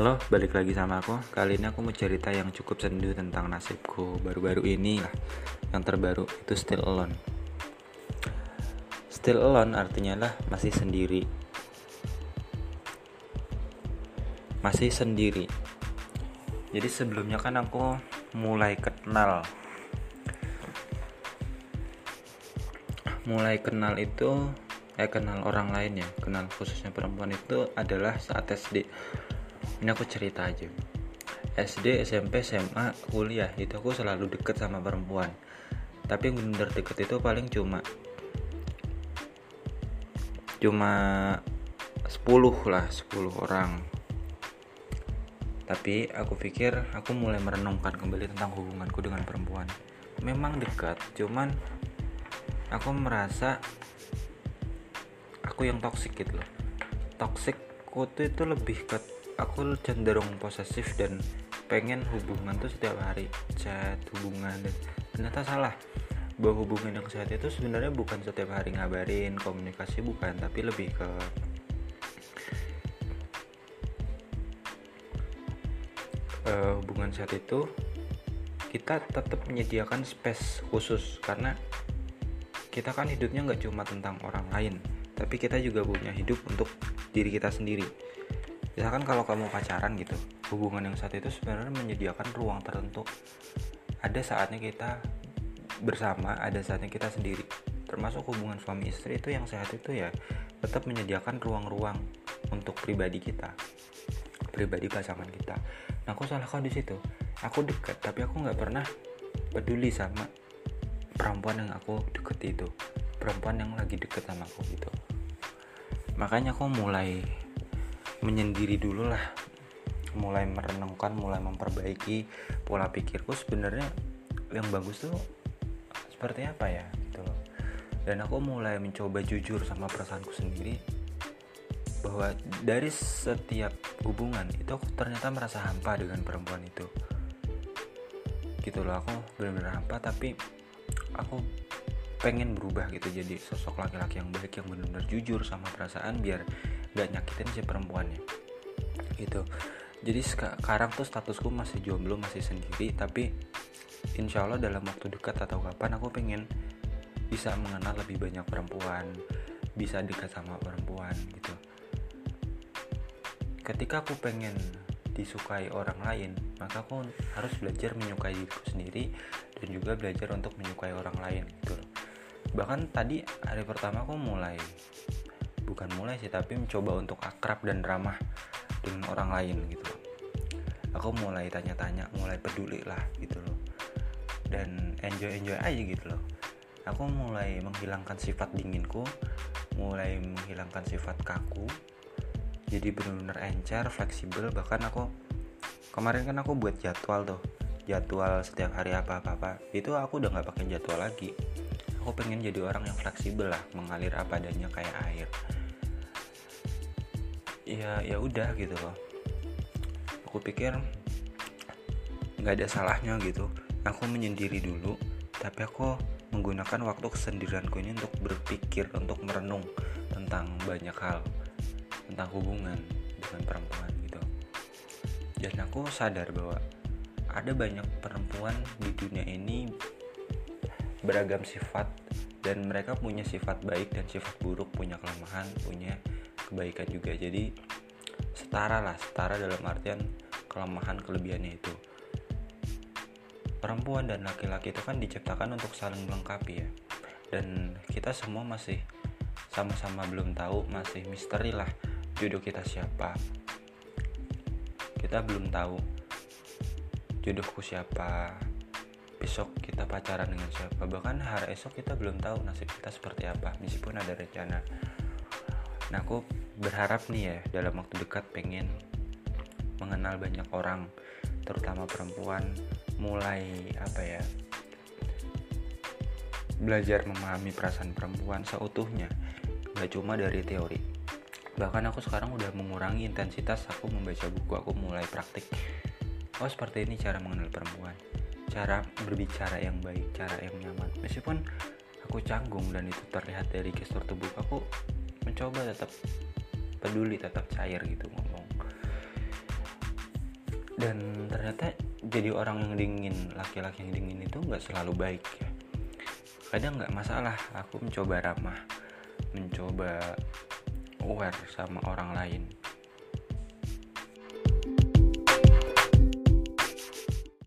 Halo, balik lagi sama aku. Kali ini aku mau cerita yang cukup sendu tentang nasibku baru-baru ini lah. Yang terbaru itu still alone. Still alone artinya lah masih sendiri. Masih sendiri. Jadi sebelumnya kan aku mulai kenal mulai kenal itu eh kenal orang lain ya kenal khususnya perempuan itu adalah saat SD ini aku cerita aja. SD SMP SMA kuliah itu aku selalu deket sama perempuan. Tapi yang bener deket itu paling cuma cuma 10 lah 10 orang. Tapi aku pikir aku mulai merenungkan kembali tentang hubunganku dengan perempuan. Memang dekat cuman aku merasa aku yang toxic gitu loh. Tuh itu lebih ke aku cenderung posesif dan pengen hubungan tuh setiap hari chat hubungan dan ternyata salah. Bahwa hubungan yang sehat itu sebenarnya bukan setiap hari ngabarin komunikasi bukan tapi lebih ke uh, hubungan sehat itu kita tetap menyediakan space khusus karena kita kan hidupnya nggak cuma tentang orang lain tapi kita juga punya hidup untuk diri kita sendiri misalkan kalau kamu pacaran gitu hubungan yang saat itu sebenarnya menyediakan ruang tertentu. Ada saatnya kita bersama ada saatnya kita sendiri. Termasuk hubungan suami istri itu yang sehat itu ya tetap menyediakan ruang-ruang untuk pribadi kita pribadi pasangan kita. Nah aku salah kau di situ. Aku dekat tapi aku nggak pernah peduli sama perempuan yang aku deket itu perempuan yang lagi deket sama aku gitu. Makanya aku mulai menyendiri dulu lah. Mulai merenungkan mulai memperbaiki pola pikirku. Sebenarnya yang bagus tuh seperti apa ya gitu loh. Dan aku mulai mencoba jujur sama perasaanku sendiri bahwa dari setiap hubungan itu aku ternyata merasa hampa dengan perempuan itu. Gitu loh aku benar-benar hampa tapi aku pengen berubah gitu. Jadi sosok laki-laki yang baik yang benar-benar jujur sama perasaan biar gak nyakitin si perempuannya. Gitu. Jadi sekarang tuh statusku masih jomblo masih sendiri tapi insya Allah dalam waktu dekat atau kapan aku pengen bisa mengenal lebih banyak perempuan bisa dekat sama perempuan gitu. Ketika aku pengen disukai orang lain maka aku harus belajar menyukai diriku sendiri dan juga belajar untuk menyukai orang lain gitu bahkan tadi hari pertama aku mulai bukan mulai sih tapi mencoba untuk akrab dan ramah dengan orang lain gitu. Aku mulai tanya-tanya mulai peduli lah gitu loh. Dan enjoy enjoy aja gitu loh. Aku mulai menghilangkan sifat dinginku mulai menghilangkan sifat kaku. Jadi benar-benar encer fleksibel bahkan aku kemarin kan aku buat jadwal tuh. Jadwal setiap hari apa apa apa itu aku udah nggak pakai jadwal lagi. Aku pengen jadi orang yang fleksibel lah mengalir apa adanya kayak air ya ya udah gitu loh. Aku pikir nggak ada salahnya gitu. Aku menyendiri dulu tapi aku menggunakan waktu kesendirianku ini untuk berpikir untuk merenung tentang banyak hal tentang hubungan dengan perempuan gitu. Dan aku sadar bahwa ada banyak perempuan di dunia ini beragam sifat dan mereka punya sifat baik dan sifat buruk punya kelemahan punya kebaikan juga. Jadi setara lah setara dalam artian kelemahan kelebihannya itu. Perempuan dan laki-laki itu kan diciptakan untuk saling melengkapi ya. Dan kita semua masih sama-sama belum tahu masih misteri lah jodoh kita siapa. Kita belum tahu jodohku siapa besok kita pacaran dengan siapa. Bahkan hari esok kita belum tahu nasib kita seperti apa meskipun ada rencana. Nah aku berharap nih ya dalam waktu dekat pengen mengenal banyak orang terutama perempuan mulai apa ya belajar memahami perasaan perempuan seutuhnya gak cuma dari teori. Bahkan aku sekarang udah mengurangi intensitas aku membaca buku aku mulai praktik. Oh seperti ini cara mengenal perempuan cara berbicara yang baik cara yang nyaman. Meskipun aku canggung dan itu terlihat dari gestur tubuh aku mencoba tetap peduli tetap cair gitu ngomong. Dan ternyata jadi orang yang dingin laki-laki yang dingin itu nggak selalu baik ya. Kadang nggak masalah aku mencoba ramah mencoba aware sama orang lain